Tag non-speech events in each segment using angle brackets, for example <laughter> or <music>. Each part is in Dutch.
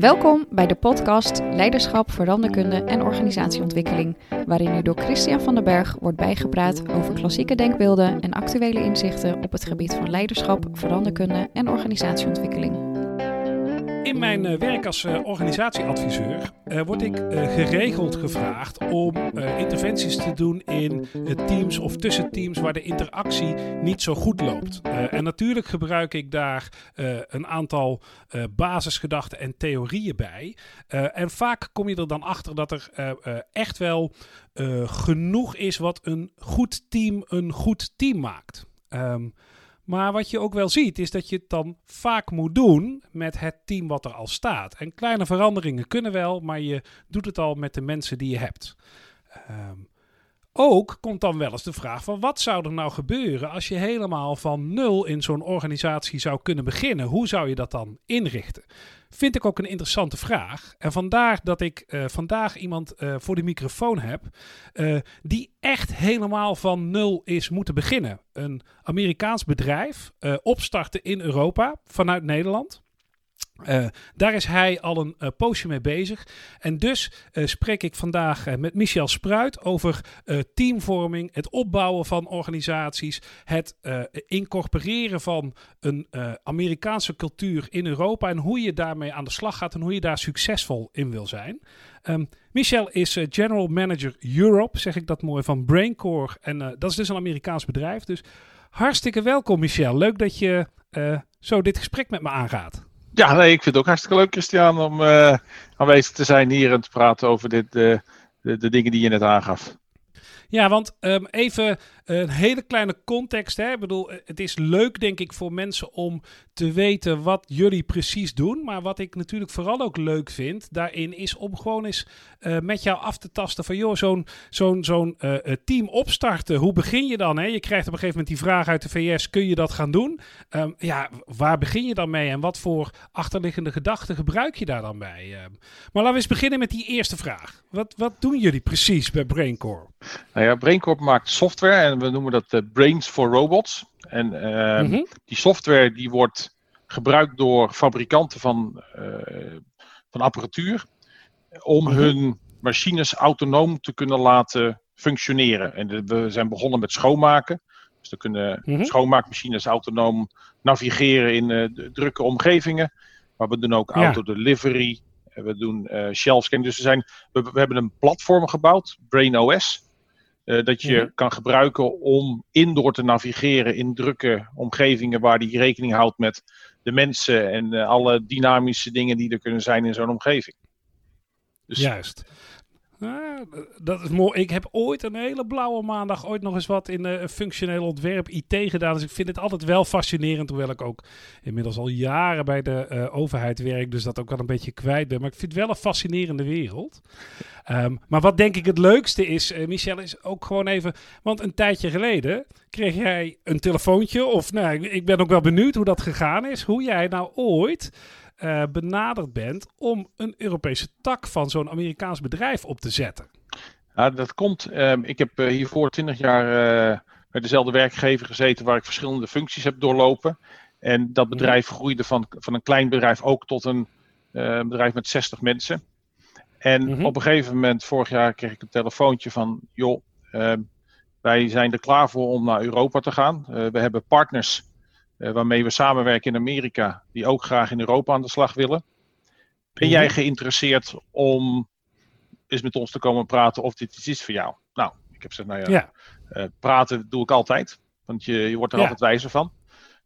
Welkom bij de podcast Leiderschap, Veranderkunde en Organisatieontwikkeling, waarin u door Christian van den Berg wordt bijgepraat over klassieke denkbeelden en actuele inzichten op het gebied van leiderschap, veranderkunde en organisatieontwikkeling. In mijn uh, werk als uh, organisatieadviseur uh, word ik geregeld gevraagd om interventies te doen in teams of tussen teams waar de interactie niet zo goed loopt. en natuurlijk gebruik ik daar een aantal basisgedachten en theorieën bij. en vaak kom je er dan achter dat er echt wel genoeg is wat een goed team een goed team maakt. Um, maar wat je ook wel ziet, is dat je het dan vaak moet doen met het team wat er al staat. En kleine veranderingen kunnen wel, maar je doet het al met de mensen die je hebt. Um, ook komt dan wel eens de vraag van wat zou er nou gebeuren als je helemaal van nul in zo'n organisatie zou kunnen beginnen? Hoe zou je dat dan inrichten? Vind ik ook een interessante vraag. En vandaar dat ik uh, vandaag iemand uh, voor de microfoon heb uh, die echt helemaal van nul is moeten beginnen. Een Amerikaans bedrijf opstarten in Europa vanuit Nederland. Uh, daar is hij al een uh, poosje mee bezig. En dus uh, spreek ik vandaag met Michel Spruit over teamvorming, het opbouwen van organisaties, het incorporeren van een Amerikaanse cultuur in Europa en hoe je daarmee aan de slag gaat en hoe je daar succesvol in wil zijn. Um, Michel is General Manager Europe, zeg ik dat mooi, van Braincore. En dat is dus een Amerikaans bedrijf. Dus hartstikke welkom, Michel. Leuk dat je zo dit gesprek met me aangaat. Ja, nee, ik vind het ook hartstikke leuk, Christian, om uh, aanwezig te zijn hier en te praten over dit, uh, de, dingen die je net aangaf. Ja, want um, even een hele kleine context. Hè? Ik bedoel, het is leuk, denk ik, voor mensen om te weten wat jullie precies doen. Maar wat ik natuurlijk vooral ook leuk vind daarin, is om gewoon eens uh, met jou af te tasten van, joh, zo'n zo'n zo'n uh, team opstarten. Hoe begin je dan? Hè? Je krijgt op een gegeven moment die vraag uit de VS: kun je dat gaan doen? Um, ja, waar begin je dan mee en wat voor achterliggende gedachten gebruik je daar dan bij? Um, maar laten we eens beginnen met die eerste vraag. Wat, wat doen jullie precies bij Braincore? Nou ja, Braincore maakt software en we noemen dat uh, Brains for Robots. En uh, mm -hmm. die software die wordt gebruikt door fabrikanten van, uh, van apparatuur om mm -hmm. hun machines autonoom te kunnen laten functioneren. En we zijn begonnen met schoonmaken. Dus dan kunnen mm -hmm. schoonmaakmachines autonoom navigeren in de drukke omgevingen. Maar we doen ook ja. autodelivery. We doen shelf scan. Dus we, zijn, we, we hebben een platform gebouwd, Brain OS. Uh, dat je mm. kan gebruiken om indoor te navigeren in drukke omgevingen waar die rekening houdt met de mensen en uh, alle dynamische dingen die er kunnen zijn in zo'n omgeving. Dus... Juist. Ja, dat is mooi. Ik heb ooit een hele blauwe maandag ooit nog eens wat in uh, functioneel ontwerp IT gedaan. Dus ik vind het altijd wel fascinerend. Hoewel ik ook inmiddels al jaren bij de uh, overheid werk. Dus dat ook wel een beetje kwijt ben. Maar ik vind het wel een fascinerende wereld. Um, maar wat denk ik het leukste is, uh, Michel, is ook gewoon even. Want een tijdje geleden kreeg jij een telefoontje. Of nou, ik ben ook wel benieuwd hoe dat gegaan is. Hoe jij nou ooit uh, benaderd bent om een Europese tak van zo'n Amerikaans bedrijf op te zetten. Ja, dat komt. Uh, ik heb uh, hiervoor twintig jaar uh, bij dezelfde werkgever gezeten waar ik verschillende functies heb doorlopen. En dat bedrijf groeide van, van een klein bedrijf ook tot een bedrijf met 60 mensen. En mm -hmm. op een gegeven moment, vorig jaar, kreeg ik een telefoontje van: joh, ehm, wij zijn er klaar voor om naar Europa te gaan. we hebben partners waarmee we samenwerken in Amerika, die ook graag in Europa aan de slag willen. Ben jij geïnteresseerd om eens met ons te komen praten of dit iets is voor jou? Nou, ik heb gezegd, nou ja, ja. Uh, praten doe ik altijd, want je, je wordt er ja. altijd wijzer van.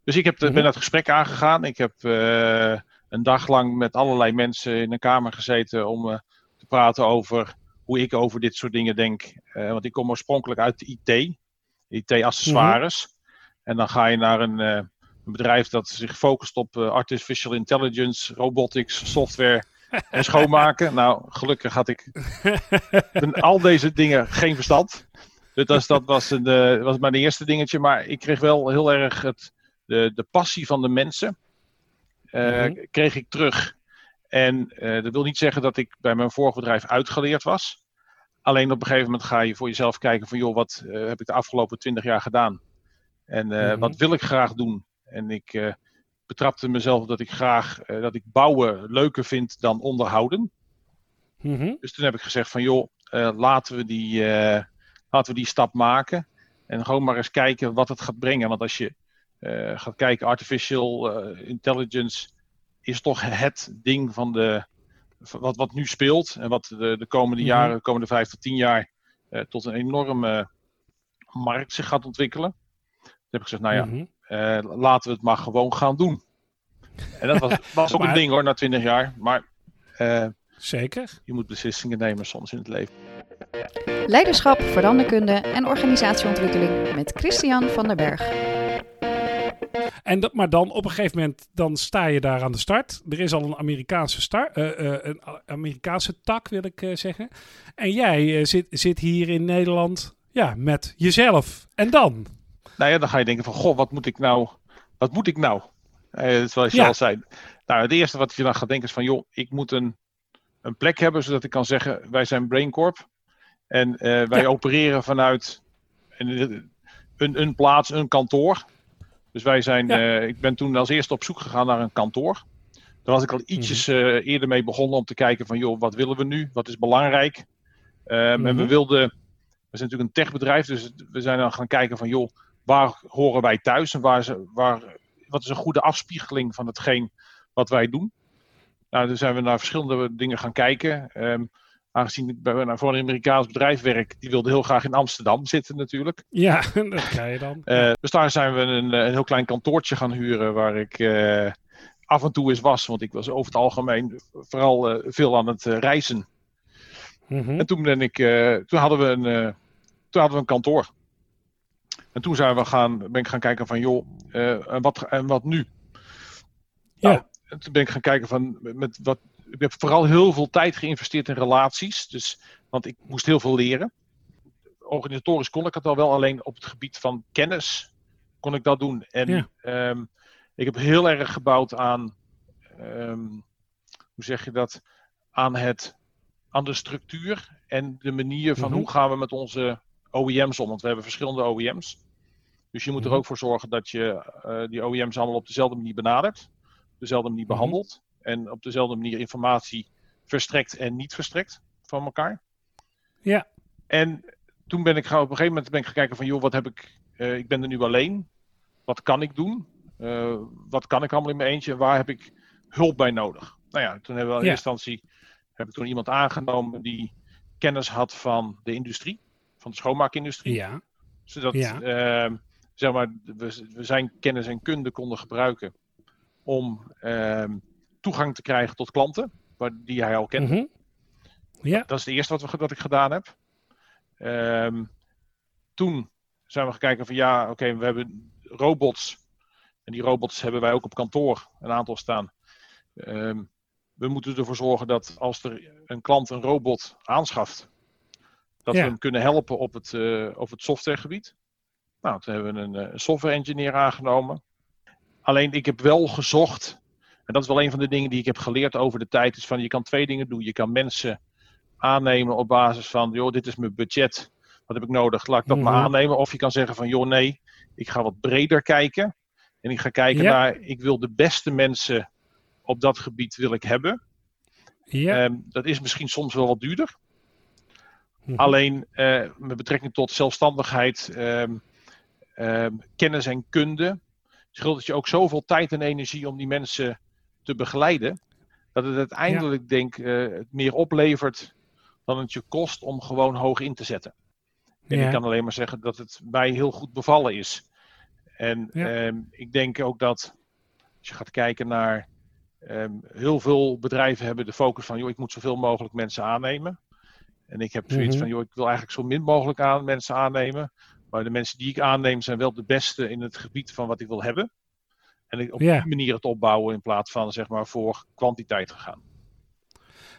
Dus ik heb de, -hmm. ben dat gesprek aangegaan. Ik heb uh, een dag lang met allerlei mensen in een kamer gezeten om te praten over hoe ik over dit soort dingen denk. want ik kom oorspronkelijk uit de IT, IT-accessoires. Mm -hmm. En dan ga je naar een een bedrijf dat zich focust op uh, artificial intelligence, robotics, software en <laughs> schoonmaken. Nou, gelukkig had ik van al deze dingen geen verstand. Dus dat, dat was, een, uh, was mijn eerste dingetje. Maar ik kreeg wel heel erg het, de, de passie van de mensen. Uh, mm-hmm. Kreeg ik terug. En dat wil niet zeggen dat ik bij mijn vorige bedrijf uitgeleerd was. Alleen op een gegeven moment ga je voor jezelf kijken van... joh, wat heb ik de afgelopen twintig jaar gedaan? En mm-hmm. wat wil ik graag doen? En ik, uh, betrapte mezelf dat ik graag dat ik bouwen leuker vind dan onderhouden. Mhm. Dus toen heb ik gezegd van joh, laten, we die, laten we die stap maken. En gewoon maar eens kijken wat het gaat brengen. Want als je gaat kijken, artificial intelligence is toch het ding van de, wat, wat nu speelt. En wat de, de komende Mhm. jaren, de komende vijf tot tien jaar, eh, tot een enorme markt zich gaat ontwikkelen. Toen heb ik gezegd, nou ja, Mhm. Eh, laten we het maar gewoon gaan doen. En dat was, <laughs> was ook Maar- een ding hoor, na twintig jaar. Maar eh, Zeker. je moet beslissingen nemen soms in het leven. Leiderschap, veranderkunde en organisatieontwikkeling met Christian van der Berg. En dat, maar dan op een gegeven moment dan sta je daar aan de start. Er is al een Amerikaanse, start, eh, eh, een Amerikaanse tak, wil ik eh, zeggen. En jij zit, zit hier in Nederland ja, met jezelf. En dan? Nou ja, dan ga je denken van, goh, wat moet ik nou, wat moet ik nou? Eh, zoals je Ja. al zei. Nou, het eerste wat je dan gaat denken is van, joh, ik moet een, een plek hebben zodat ik kan zeggen, wij zijn BrainCorp. En eh, wij Ja. opereren vanuit een, een, een plaats, een kantoor. Dus wij zijn, Ja. eh, ik ben toen als eerste op zoek gegaan naar een kantoor. Daar was ik al ietsjes Mhm. eh, eerder mee begonnen om te kijken van, joh, wat willen we nu? Wat is belangrijk? Ehm, En we Mhm. wilden, we zijn natuurlijk een techbedrijf, dus we zijn dan gaan kijken van, joh, waar horen wij thuis en waar, waar, wat is een goede afspiegeling van hetgeen wat wij doen. Nou, toen zijn we naar verschillende dingen gaan kijken. Ehm, aangezien ik bij, voor een Amerikaans bedrijf werk, die wilde heel graag in Amsterdam zitten natuurlijk. Ja, <laughs> dat ga je dan. Eh, dus daar zijn we een, eh, een heel klein kantoortje gaan huren waar ik eh, af en toe eens was. Want ik was over het algemeen vooral veel aan het reizen. Mhm. En toen, ben ik, toen, hadden we een, toen hadden we een kantoor. En toen zijn we gaan, ben ik gaan kijken van, joh, eh, en, wat, en wat nu? Ja. Nou, en toen ben ik gaan kijken van, met wat, ik heb vooral heel veel tijd geïnvesteerd in relaties. Dus, want ik moest heel veel leren. Organisatorisch kon ik het al wel, alleen op het gebied van kennis kon ik dat doen. En Ja. ehm, ik heb heel erg gebouwd aan, ehm, hoe zeg je dat, aan, het, aan de structuur en de manier van Mhm. hoe gaan we met onze OEM's om. Want we hebben verschillende OEM's. Dus je moet Mhm. er ook voor zorgen dat je eh, die OEM's allemaal op dezelfde manier benadert. Op dezelfde manier Mhm. behandelt. En op dezelfde manier informatie verstrekt en niet verstrekt van elkaar. Ja. En toen ben ik gaan, op een gegeven moment ben ik gaan kijken van, joh, wat heb ik, eh, ik ben er nu alleen. Wat kan ik doen? Eh, wat kan ik allemaal in mijn eentje? Waar heb ik hulp bij nodig? Nou ja, toen hebben we in Ja. eerste instantie, heb ik toen iemand aangenomen die kennis had van de industrie. Van de schoonmaakindustrie. Ja. Zodat Ja. Zeg maar, we, we zijn kennis en kunde konden gebruiken om ehm, toegang te krijgen tot klanten, waar, die hij al kende. Mhm. Ja. Dat is het eerste wat, we, wat ik gedaan heb. Ehm, toen zijn we gaan kijken van ja, oké, we hebben robots. En die robots hebben wij ook op kantoor een aantal staan. Ehm, we moeten ervoor zorgen dat als er een klant een robot aanschaft, dat Ja. we hem kunnen helpen op het, eh, op het softwaregebied. Nou, toen hebben we een, eh, een software engineer aangenomen. Alleen ik heb wel gezocht, en dat is wel een van de dingen die ik heb geleerd over de tijd, is van je kan twee dingen doen. Je kan mensen aannemen op basis van, joh, dit is mijn budget, wat heb ik nodig, laat ik dat maar Mhm. aannemen. Of je kan zeggen van, joh, nee, ik ga wat breder kijken. En ik ga kijken Ja. naar, ik wil de beste mensen op dat gebied wil ik hebben. Ja. Ehm, dat is misschien soms wel wat duurder. Mhm. Alleen eh, met betrekking tot zelfstandigheid, ehm, ehm, kennis en kunde, scheelt het je ook zoveel tijd en energie om die mensen te begeleiden, dat het uiteindelijk denk eh, het meer oplevert dan het je kost om gewoon hoog in te zetten. En Ja. ik kan alleen maar zeggen dat het mij heel goed bevallen is. En Ja. ehm, ik denk ook dat als je gaat kijken naar ehm, heel veel bedrijven hebben de focus van joh, ik moet zoveel mogelijk mensen aannemen. En ik heb zoiets Mhm. van joh, ik wil eigenlijk zo min mogelijk aan mensen aannemen. Maar de mensen die ik aanneem zijn wel de beste in het gebied van wat ik wil hebben. En ik op die manier het opbouwen in plaats van zeg maar voor kwantiteit te gaan.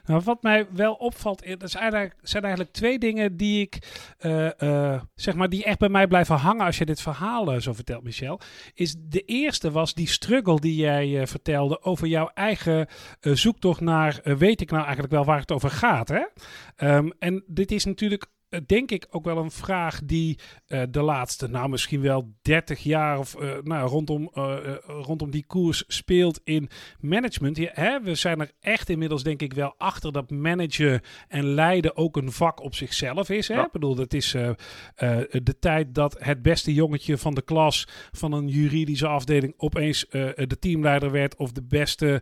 Nou, wat mij wel opvalt, dat is eigenlijk, zijn eigenlijk twee dingen die ik, eh, eh, zeg maar, die echt bij mij blijven hangen als je dit verhaal eh, zo vertelt, Michel. Is de eerste was die struggle die jij vertelde over jouw eigen zoektocht naar, weet ik nou eigenlijk wel waar het over gaat, hè? Ehm, en dit is natuurlijk denk ik ook wel een vraag die uh, de laatste, nou misschien wel 30 jaar of uh, nou, rondom, rondom die koers speelt in management. Ja, hè, we zijn er echt inmiddels denk ik wel achter dat managen en leiden ook een vak op zichzelf is. Hè? Ja. Ik bedoel, het is de tijd dat het beste jongetje van de klas van een juridische afdeling opeens de teamleider werd of de beste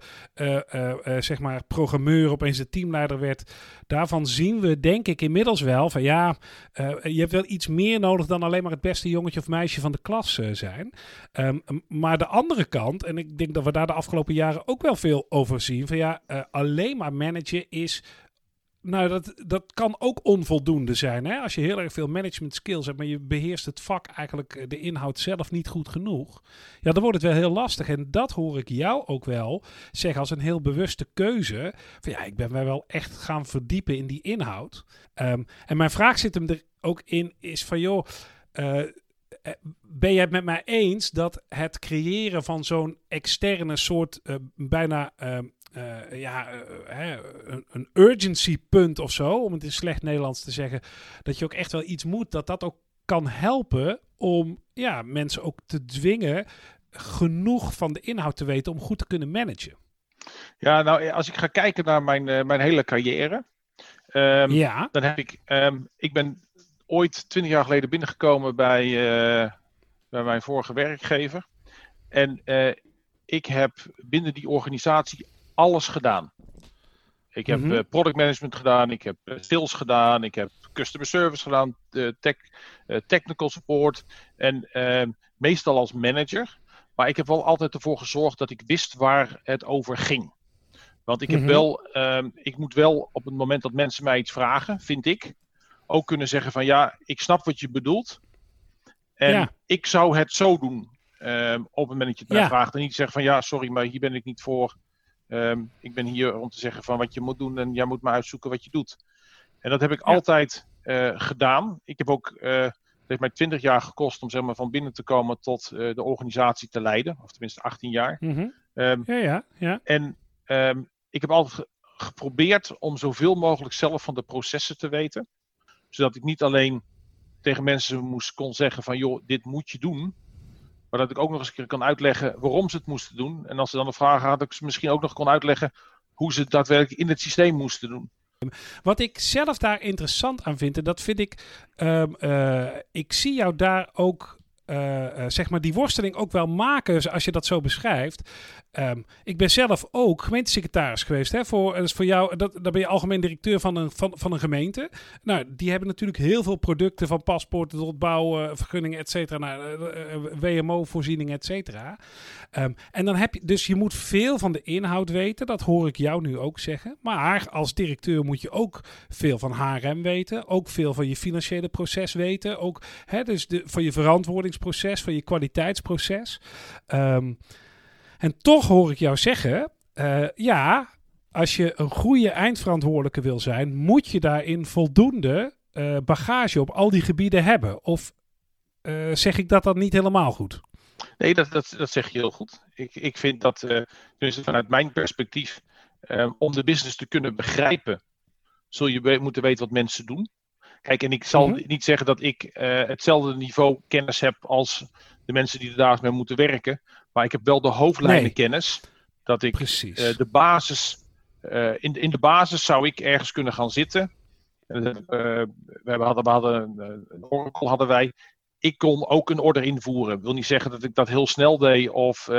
zeg maar programmeur opeens de teamleider werd. Daarvan zien we denk ik inmiddels wel van ja, uh, je hebt wel iets meer nodig dan alleen maar het beste jongetje of meisje van de klas uh, zijn. Um, maar de andere kant, en ik denk dat we daar de afgelopen jaren ook wel veel over zien, van ja, uh, alleen maar managen is nou, dat, dat kan ook onvoldoende zijn. Hè? Als je heel erg veel management skills hebt, maar je beheerst het vak eigenlijk eh, de inhoud zelf niet goed genoeg. Ja, dan wordt het wel heel lastig. En dat hoor ik jou ook wel zeggen als een heel bewuste keuze. Van ja, ik ben mij wel echt gaan verdiepen in die inhoud. Um, en mijn vraag zit hem er ook in, is van joh. Uh, ben je het met mij eens dat het creëren van zo'n externe soort bijna uh, uh, ja, uh, een, een urgency punt of zo, om het in slecht Nederlands te zeggen, dat je ook echt wel iets moet, dat dat ook kan helpen om ja, mensen ook te dwingen genoeg van de inhoud te weten om goed te kunnen managen. Ja, nou, als ik ga kijken naar mijn, uh, mijn hele carrière, um, ja. dan heb ik, um, ik ben ooit twintig jaar geleden binnengekomen bij, bij mijn vorige werkgever. En ik heb binnen die organisatie alles gedaan. Ik heb mm -hmm. product management gedaan, ik heb eh, sales gedaan, ik heb customer service gedaan, tech, uh, technical support en uh, meestal als manager. Maar ik heb wel altijd ervoor gezorgd dat ik wist waar het over ging. Want ik, heb mm -hmm. wel, uh, ik moet wel op het moment dat mensen mij iets vragen, vind ik, ook kunnen zeggen van ja, ik snap wat je bedoelt. En ja. ik zou het zo doen ehm, op het moment dat je het mij ja. vraagt. En niet zeggen van ja, sorry, maar hier ben ik niet voor. Um, ik ben hier om te zeggen van wat je moet doen en jij moet maar uitzoeken wat je doet. En dat heb ik ja. altijd uh, gedaan. Ik heb ook, uh, het heeft mij 20 jaar gekost om zeg maar, van binnen te komen tot uh, de organisatie te leiden. Of tenminste 18 jaar. Mm -hmm. um, ja, ja, ja. En um, ik heb altijd ge geprobeerd om zoveel mogelijk zelf van de processen te weten. Zodat ik niet alleen tegen mensen moest kon zeggen van joh, dit moet je doen. Maar dat ik ook nog eens kan uitleggen waarom ze het moesten doen. En als ze dan een vraag hadden, dat ik ze misschien ook nog kon uitleggen hoe ze het daadwerkelijk in het systeem moesten doen. Wat ik zelf daar interessant aan vind, en dat vind ik, um, uh, ik zie jou daar ook uh, uh, zeg maar die worsteling ook wel maken als je dat zo beschrijft. Um, ik ben zelf ook gemeentesecretaris geweest. Hè, voor, dat voor jou, dat, dan ben je algemeen directeur van een, van, van een gemeente. Nou, die hebben natuurlijk heel veel producten van paspoorten tot bouwen, vergunningen, et cetera. Nou, WMO-voorzieningen, et cetera. Um, en dan heb je, dus je moet veel van de inhoud weten. Dat hoor ik jou nu ook zeggen. Maar als directeur moet je ook veel van HRM weten. Ook veel van je financiële proces weten. Ook hè, dus de, van je verantwoordingsproces, van je kwaliteitsproces. Um, en toch hoor ik jou zeggen, uh, ja, als je een goede eindverantwoordelijke wil zijn, moet je daarin voldoende uh, bagage op al die gebieden hebben. Of uh, zeg ik dat dan niet helemaal goed? Nee, dat, dat, dat zeg je heel goed. Ik, ik vind dat, dus vanuit mijn perspectief, om de business te kunnen begrijpen, zul je moeten weten wat mensen doen. Kijk, en ik zal mm -hmm. niet zeggen dat ik hetzelfde niveau kennis heb als de mensen die er dagelijks mee moeten werken. Maar ik heb wel de hoofdlijnen nee. kennis. Dat ik uh, de basis. Uh, in, in de basis zou ik ergens kunnen gaan zitten. We, hadden, we hadden een Oracle hadden wij. Ik kon ook een order invoeren. Ik wil niet zeggen dat ik dat heel snel deed of,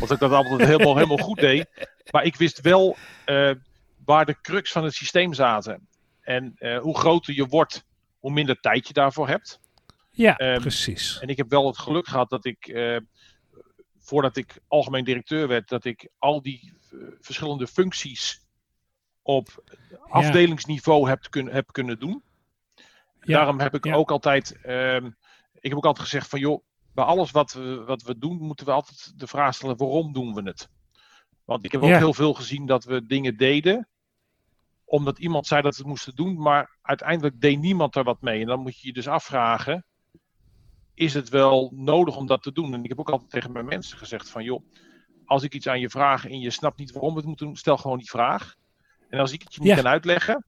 of ik dat altijd <laughs> helemaal, helemaal goed deed. Maar ik wist wel waar de crux van het systeem zaten. En hoe groter je wordt, hoe minder tijd je daarvoor hebt. Ja, um, precies. En ik heb wel het geluk gehad dat ik, voordat ik algemeen directeur werd, dat ik al die uh, verschillende functies op afdelingsniveau heb, kun, heb kunnen doen. Ja. Daarom heb ik ja. ook altijd, um, ik heb ook altijd gezegd van joh, bij alles wat we, wat we doen, moeten we altijd de vraag stellen waarom doen we het? Want ik heb ook heel veel gezien dat we dingen deden omdat iemand zei dat we het moesten doen, maar uiteindelijk deed niemand er wat mee. En dan moet je je dus afvragen, is het wel nodig om dat te doen? En ik heb ook altijd tegen mijn mensen gezegd van, joh, als ik iets aan je vraag en je snapt niet waarom we het moeten doen, stel gewoon die vraag. En als ik het je niet ja. kan uitleggen,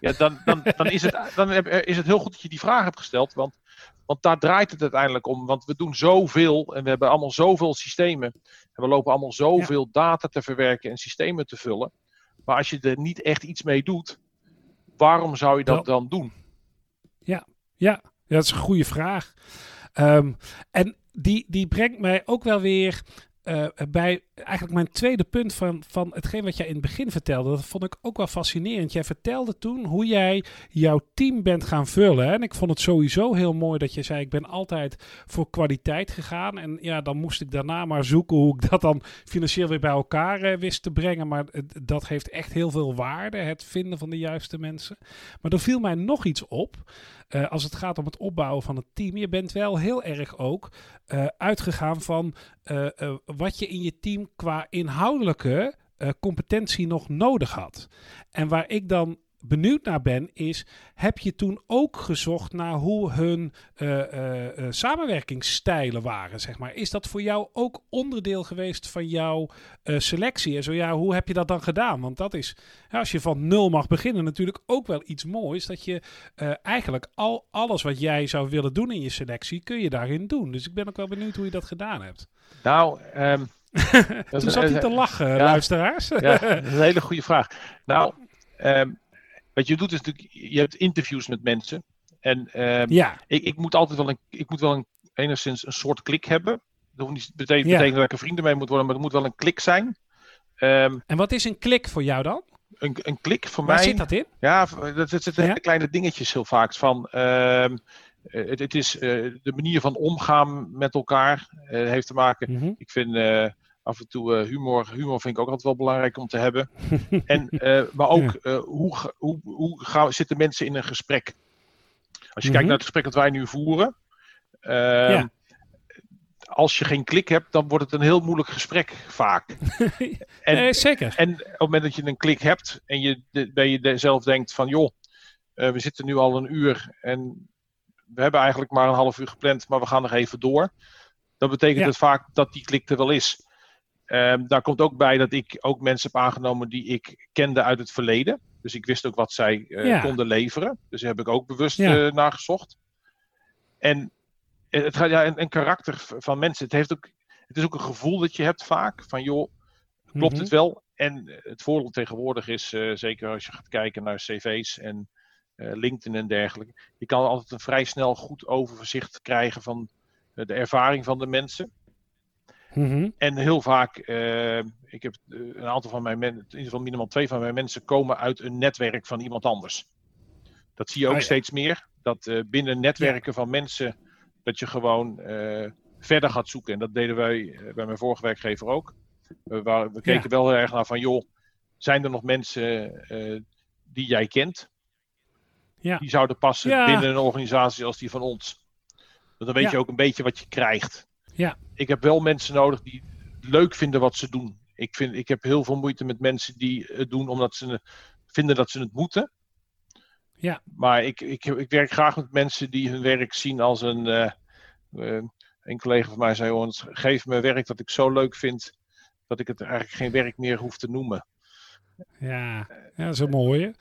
Ja, dan, dan, dan, is, het, dan is het heel goed dat je die vraag hebt gesteld. Want, want daar draait het uiteindelijk om. Want we doen zoveel en we hebben allemaal zoveel systemen. En we lopen allemaal zoveel data te verwerken en systemen te vullen. Maar als je er niet echt iets mee doet, waarom zou je dat dan doen? Ja, ja, dat is een goede vraag. Ehm, en die, die brengt mij ook wel weer uh, bij eigenlijk mijn tweede punt van, van hetgeen wat jij in het begin vertelde. Dat vond ik ook wel fascinerend. Jij vertelde toen hoe jij jouw team bent gaan vullen. En ik vond het sowieso heel mooi dat je zei: Ik ben altijd voor kwaliteit gegaan. En ja, dan moest ik daarna maar zoeken hoe ik dat dan financieel weer bij elkaar uh, wist te brengen. Maar dat heeft echt heel veel waarde, het vinden van de juiste mensen. Maar er viel mij nog iets op. Uh, als het gaat om het opbouwen van het team. Je bent wel heel erg ook uh, uitgegaan van wat je in je team qua inhoudelijke competentie nog nodig had. En waar ik dan benieuwd naar ben, is: heb je toen ook gezocht naar hoe hun uh, uh, samenwerkingsstijlen waren? Zeg maar? Is dat voor jou ook onderdeel geweest van jouw selectie? En zo ja, hoe heb je dat dan gedaan? Want dat is, als je van nul mag beginnen, natuurlijk ook wel iets moois. Dat je eigenlijk al alles wat jij zou willen doen in je selectie, kun je daarin doen. Dus ik ben ook wel benieuwd hoe je dat gedaan hebt. Nou, um, <laughs> Toen zat hij te lachen, ja, luisteraars. ja, <laughs> dat is een hele goede vraag. Nou, um, wat je doet is natuurlijk, je hebt interviews met mensen. En uh, ja. ik, ik moet altijd wel een, ik moet wel een, enigszins een soort klik hebben. Dat hoeft niet betekent, ja. betekent dat ik een vrienden mee moet worden, maar het moet wel een klik zijn. Um, en wat is een klik voor jou dan? Een, een klik voor Waar mij. zit dat in? Ja, dat, dat zitten ja? kleine dingetjes heel vaak. Van, uh, het, het, is uh, de manier van omgaan met elkaar. Uh, heeft te maken. Mm -hmm. Ik vind eh, af en toe uh, humor. Humor vind ik ook altijd wel belangrijk om te hebben. <laughs> en, uh, maar ook uh, hoe, hoe, hoe gaan, zitten mensen in een gesprek? Als je kijkt naar het gesprek dat wij nu voeren. Ja. Als je geen klik hebt, dan wordt het een heel moeilijk gesprek vaak. <laughs> en, nee, zeker. En op het moment dat je een klik hebt en je de, bij je zelf denkt van joh, we zitten nu al een uur en we hebben eigenlijk maar een half uur gepland, maar we gaan nog even door. Dan betekent ja. het vaak dat die klik er wel is. Um, daar komt ook bij dat ik ook mensen heb aangenomen die ik kende uit het verleden. Dus ik wist ook wat zij uh, ja. konden leveren. Dus daar heb ik ook bewust ja. uh, naar gezocht. En het gaat ja, een, een, karakter van mensen. Het, heeft ook, het is ook een gevoel dat je hebt vaak. Van joh, klopt mm -hmm. het wel? En het voordeel tegenwoordig is, uh, zeker als je gaat kijken naar cv's en LinkedIn en dergelijke. Je kan altijd een vrij snel goed overzicht krijgen van de ervaring van de mensen. Mm -hmm. En heel vaak, uh, ik heb een aantal van mijn mensen, in ieder geval minimaal twee van mijn mensen komen uit een netwerk van iemand anders. Dat zie je ook ja. steeds meer. Dat uh, binnen netwerken ja. van mensen, dat je gewoon uh, verder gaat zoeken. En dat deden wij bij mijn vorige werkgever ook. Waar, we keken ja. wel heel erg naar van, joh, zijn er nog mensen die jij kent? Die zouden passen binnen een organisatie als die van ons. Want dan weet je ook een beetje wat je krijgt. Ja. Ik heb wel mensen nodig die leuk vinden wat ze doen. Ik, vind, ik heb heel veel moeite met mensen die het doen omdat ze vinden dat ze het moeten. Ja. Maar ik, ik, ik werk graag met mensen die hun werk zien als een. Uh, uh, een collega van mij zei: oh, geef me werk dat ik zo leuk vind dat ik het eigenlijk geen werk meer hoef te noemen. Ja, ja dat is een mooie.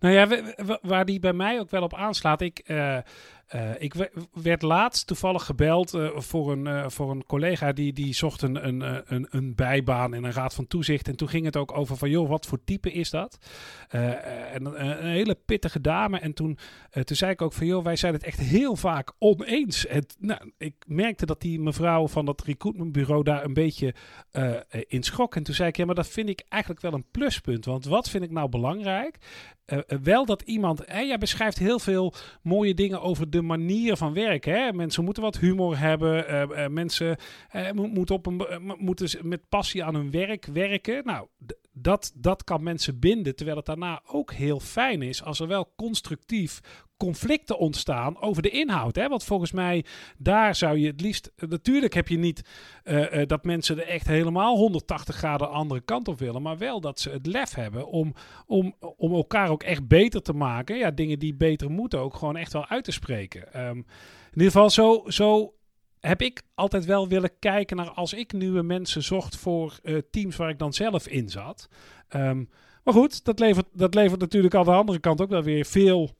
Nou ja, waar die bij mij ook wel op aanslaat. Ik, uh, uh, ik werd laatst toevallig gebeld uh, voor, een, uh, voor een collega die, die zocht een, een, een, bijbaan in een raad van toezicht. En toen ging het ook over van, joh, wat voor type is dat? en een, hele pittige dame. En toen, toen zei ik ook van, joh, wij zijn het echt heel vaak oneens. En, nou, ik merkte dat die mevrouw van dat recruitmentbureau daar een beetje in schrok. En toen zei ik, ja, maar dat vind ik eigenlijk wel een pluspunt. Want wat vind ik nou belangrijk? Wel dat iemand, hè, jij beschrijft heel veel mooie dingen over de manier van werken. Hè? Mensen moeten wat humor hebben, uh, uh, mensen moeten, op een, moeten met passie aan hun werk werken. Nou, dat, dat kan mensen binden, terwijl het daarna ook heel fijn is als er wel constructief conflicten ontstaan over de inhoud. Hè? Want volgens mij, daar zou je het liefst. Natuurlijk heb je niet uh, uh, dat mensen er echt helemaal 180 graden andere kant op willen. Maar wel dat ze het lef hebben om, om, om elkaar ook echt beter te maken. Ja, dingen die beter moeten ook gewoon echt wel uit te spreken. Um, in ieder geval, zo, zo heb ik altijd wel willen kijken naar als ik nieuwe mensen zocht voor uh, teams waar ik dan zelf in zat. Um, Maar goed, dat levert, dat levert natuurlijk aan de andere kant ook wel weer veel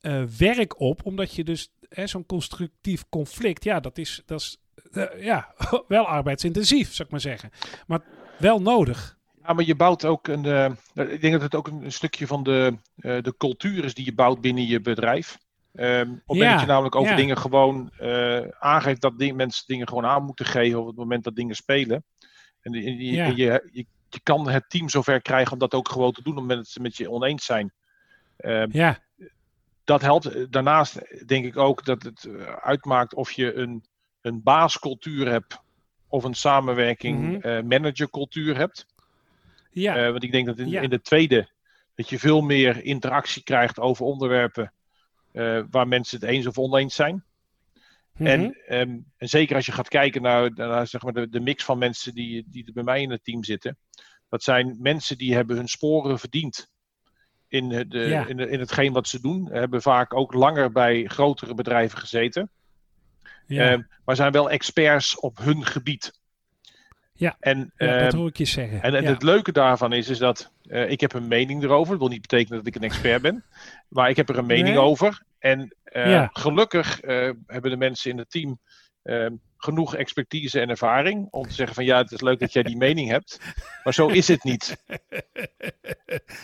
uh, werk op. Omdat je dus zo'n constructief conflict, ja, dat is, dat is uh, ja, <laughs> wel arbeidsintensief, zou ik maar zeggen. Maar wel nodig. Ja, maar je bouwt ook een. Ik denk dat het ook een, stukje van de, de cultuur is die je bouwt binnen je bedrijf. Um, op het moment je namelijk over dingen gewoon uh, aangeeft dat ding, mensen dingen gewoon aan moeten geven op het moment dat dingen spelen. En je, je, je, je, kan het team zover krijgen om dat ook gewoon te doen, omdat mensen met je oneens zijn. Um, ja. Dat helpt. Daarnaast denk ik ook dat het uitmaakt of je een, een baascultuur hebt of een samenwerking mm -hmm. managercultuur hebt. Ja. Uh, want ik denk dat in, in, de tweede dat je veel meer interactie krijgt over onderwerpen uh, waar mensen het eens of oneens zijn. Mm -hmm. en, um, en, zeker als je gaat kijken naar, naar zeg maar de, de, mix van mensen die, die bij mij in het team zitten. Dat zijn mensen die hebben hun sporen verdiend in, de, ja. in, de, in hetgeen wat ze doen. Hebben vaak ook langer bij grotere bedrijven gezeten. Ja. Uh, maar zijn wel experts op hun gebied. Ja, en, ja dat hoor ik je zeggen. En, en ja. het leuke daarvan is, is dat uh, ik heb een mening erover. Dat wil niet betekenen dat ik een expert ben. <laughs> Maar ik heb er een mening Nee. over. En uh, Ja. gelukkig uh, hebben de mensen in het team ehm, genoeg expertise en ervaring om te zeggen van ja, het is leuk dat jij die mening hebt. Maar zo is het niet. <laughs>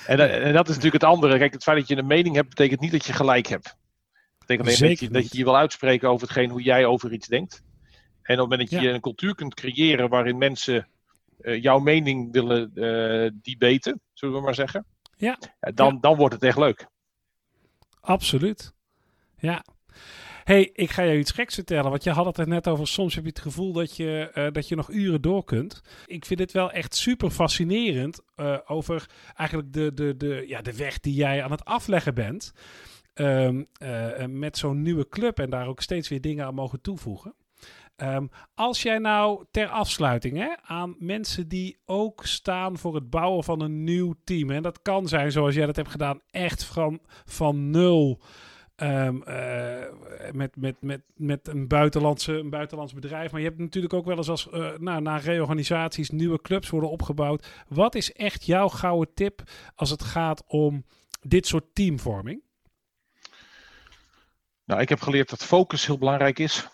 En, en dat is natuurlijk het andere. Kijk, het feit dat je een mening hebt, betekent niet dat je gelijk hebt. Het betekent alleen dat je, dat je je wil uitspreken over hetgeen hoe jij over iets denkt. En op het moment dat je Ja. een cultuur kunt creëren waarin mensen eh, jouw mening willen eh debaten, zullen we maar zeggen. Ja. eh, Dan, Ja. dan wordt het echt leuk. Absoluut. Ja. hey, ik ga je iets geks vertellen. Want je had het er net over. Soms heb je het gevoel dat je, dat je nog uren door kunt. Ik vind het wel echt super fascinerend. over eigenlijk de, de, de, ja, de weg die jij aan het afleggen bent. Ehm, eh, met zo'n nieuwe club. En daar ook steeds weer dingen aan mogen toevoegen. Ehm, als jij nou ter afsluiting hè, aan mensen die ook staan voor het bouwen van een nieuw team. En dat kan zijn zoals jij dat hebt gedaan, echt van, van nul. ehm, eh, met, met, met, met een, buitenlandse, een buitenlands bedrijf. Maar je hebt natuurlijk ook wel eens als eh, nou, na reorganisaties nieuwe clubs worden opgebouwd. Wat is echt jouw gouden tip als het gaat om dit soort teamvorming? Nou, ik heb geleerd dat focus heel belangrijk is.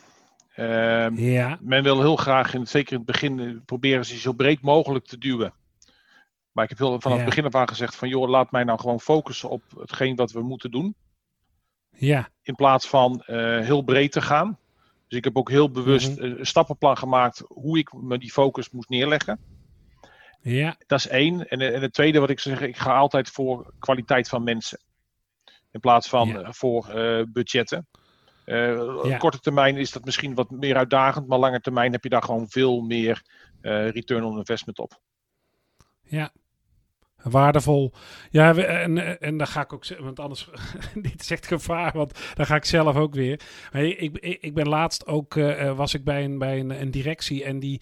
Ehm, Ja, men wil heel graag, in, zeker in het begin, eh, proberen ze zo breed mogelijk te duwen. Maar ik heb heel, vanaf Ja. het begin af aan gezegd van, joh, laat mij nou gewoon focussen op hetgeen wat we moeten doen. ja, In plaats van eh, heel breed te gaan. Dus ik heb ook heel bewust Mhm. een stappenplan gemaakt hoe ik me die focus moest neerleggen. ja, Dat is één. En, eh, en het tweede wat ik zeg, ik ga altijd voor kwaliteit van mensen. In plaats van Ja. voor budgetten. Ja. Korte termijn is dat misschien wat meer uitdagend, maar lange termijn heb je daar gewoon veel meer eh, return on investment op. Ja. Waardevol. Ja, en, en dan ga ik ook want anders, <laughs> dit is echt gevaar, want dan ga ik zelf ook weer. Maar ik, ik, ben laatst ook, eh, eh, was ik bij, een, bij een, een directie en die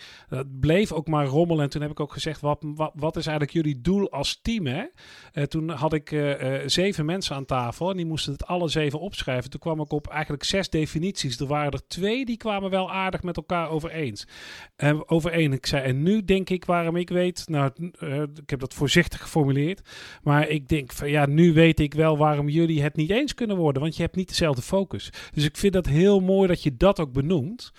bleef ook maar rommelen. En toen heb ik ook gezegd, wat, wat, wat is eigenlijk jullie doel als team? Hè? Eh, toen had ik zeven mensen aan tafel en die moesten het alle zeven opschrijven. Toen kwam ik op eigenlijk zes definities. Er waren er twee die kwamen wel aardig met elkaar overeens. Overeen. Ik zei, en nu denk ik waarom ik weet, nou, ik heb dat voorzichtig geformuleerd, maar ik denk van ja, nu weet ik wel waarom jullie het niet eens kunnen worden, want je hebt niet dezelfde focus. Dus ik vind dat heel mooi dat je dat ook benoemt.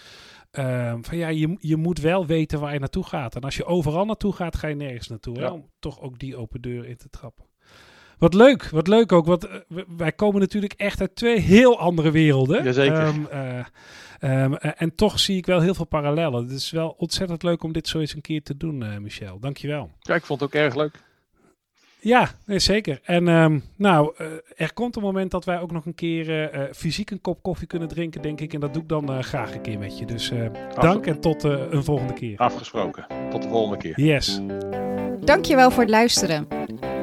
Ehm, van ja, je, je moet wel weten waar je naartoe gaat. En als je overal naartoe gaat, ga je nergens naartoe. hè. Om toch ook die open deur in te trappen. Wat leuk, wat leuk ook. Want eh, wij komen natuurlijk echt uit twee heel andere werelden. Jazeker. Ehm, eh, ehm, eh, en toch zie ik wel heel veel parallellen. Het is wel ontzettend leuk om dit zo eens een keer te doen, Michel. Dankjewel. Ja, ik vond het ook erg leuk. Ja, nee, zeker. En ehm, nou, eh, er komt een moment dat wij ook nog een keer eh, eh, fysiek een kop koffie kunnen drinken, denk ik. En dat doe ik dan eh, graag een keer met je. Dus eh, dank en tot eh, een volgende keer. Afgesproken. Tot de volgende keer. Yes. Dankjewel voor het luisteren.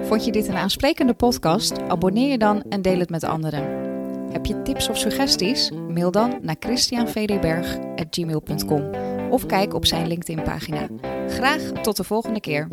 Vond je dit een aansprekende podcast? Abonneer je dan en deel het met anderen. Heb je tips of suggesties? Mail dan naar christianvdberg.gmail.com of kijk op zijn LinkedIn pagina. Graag tot de volgende keer.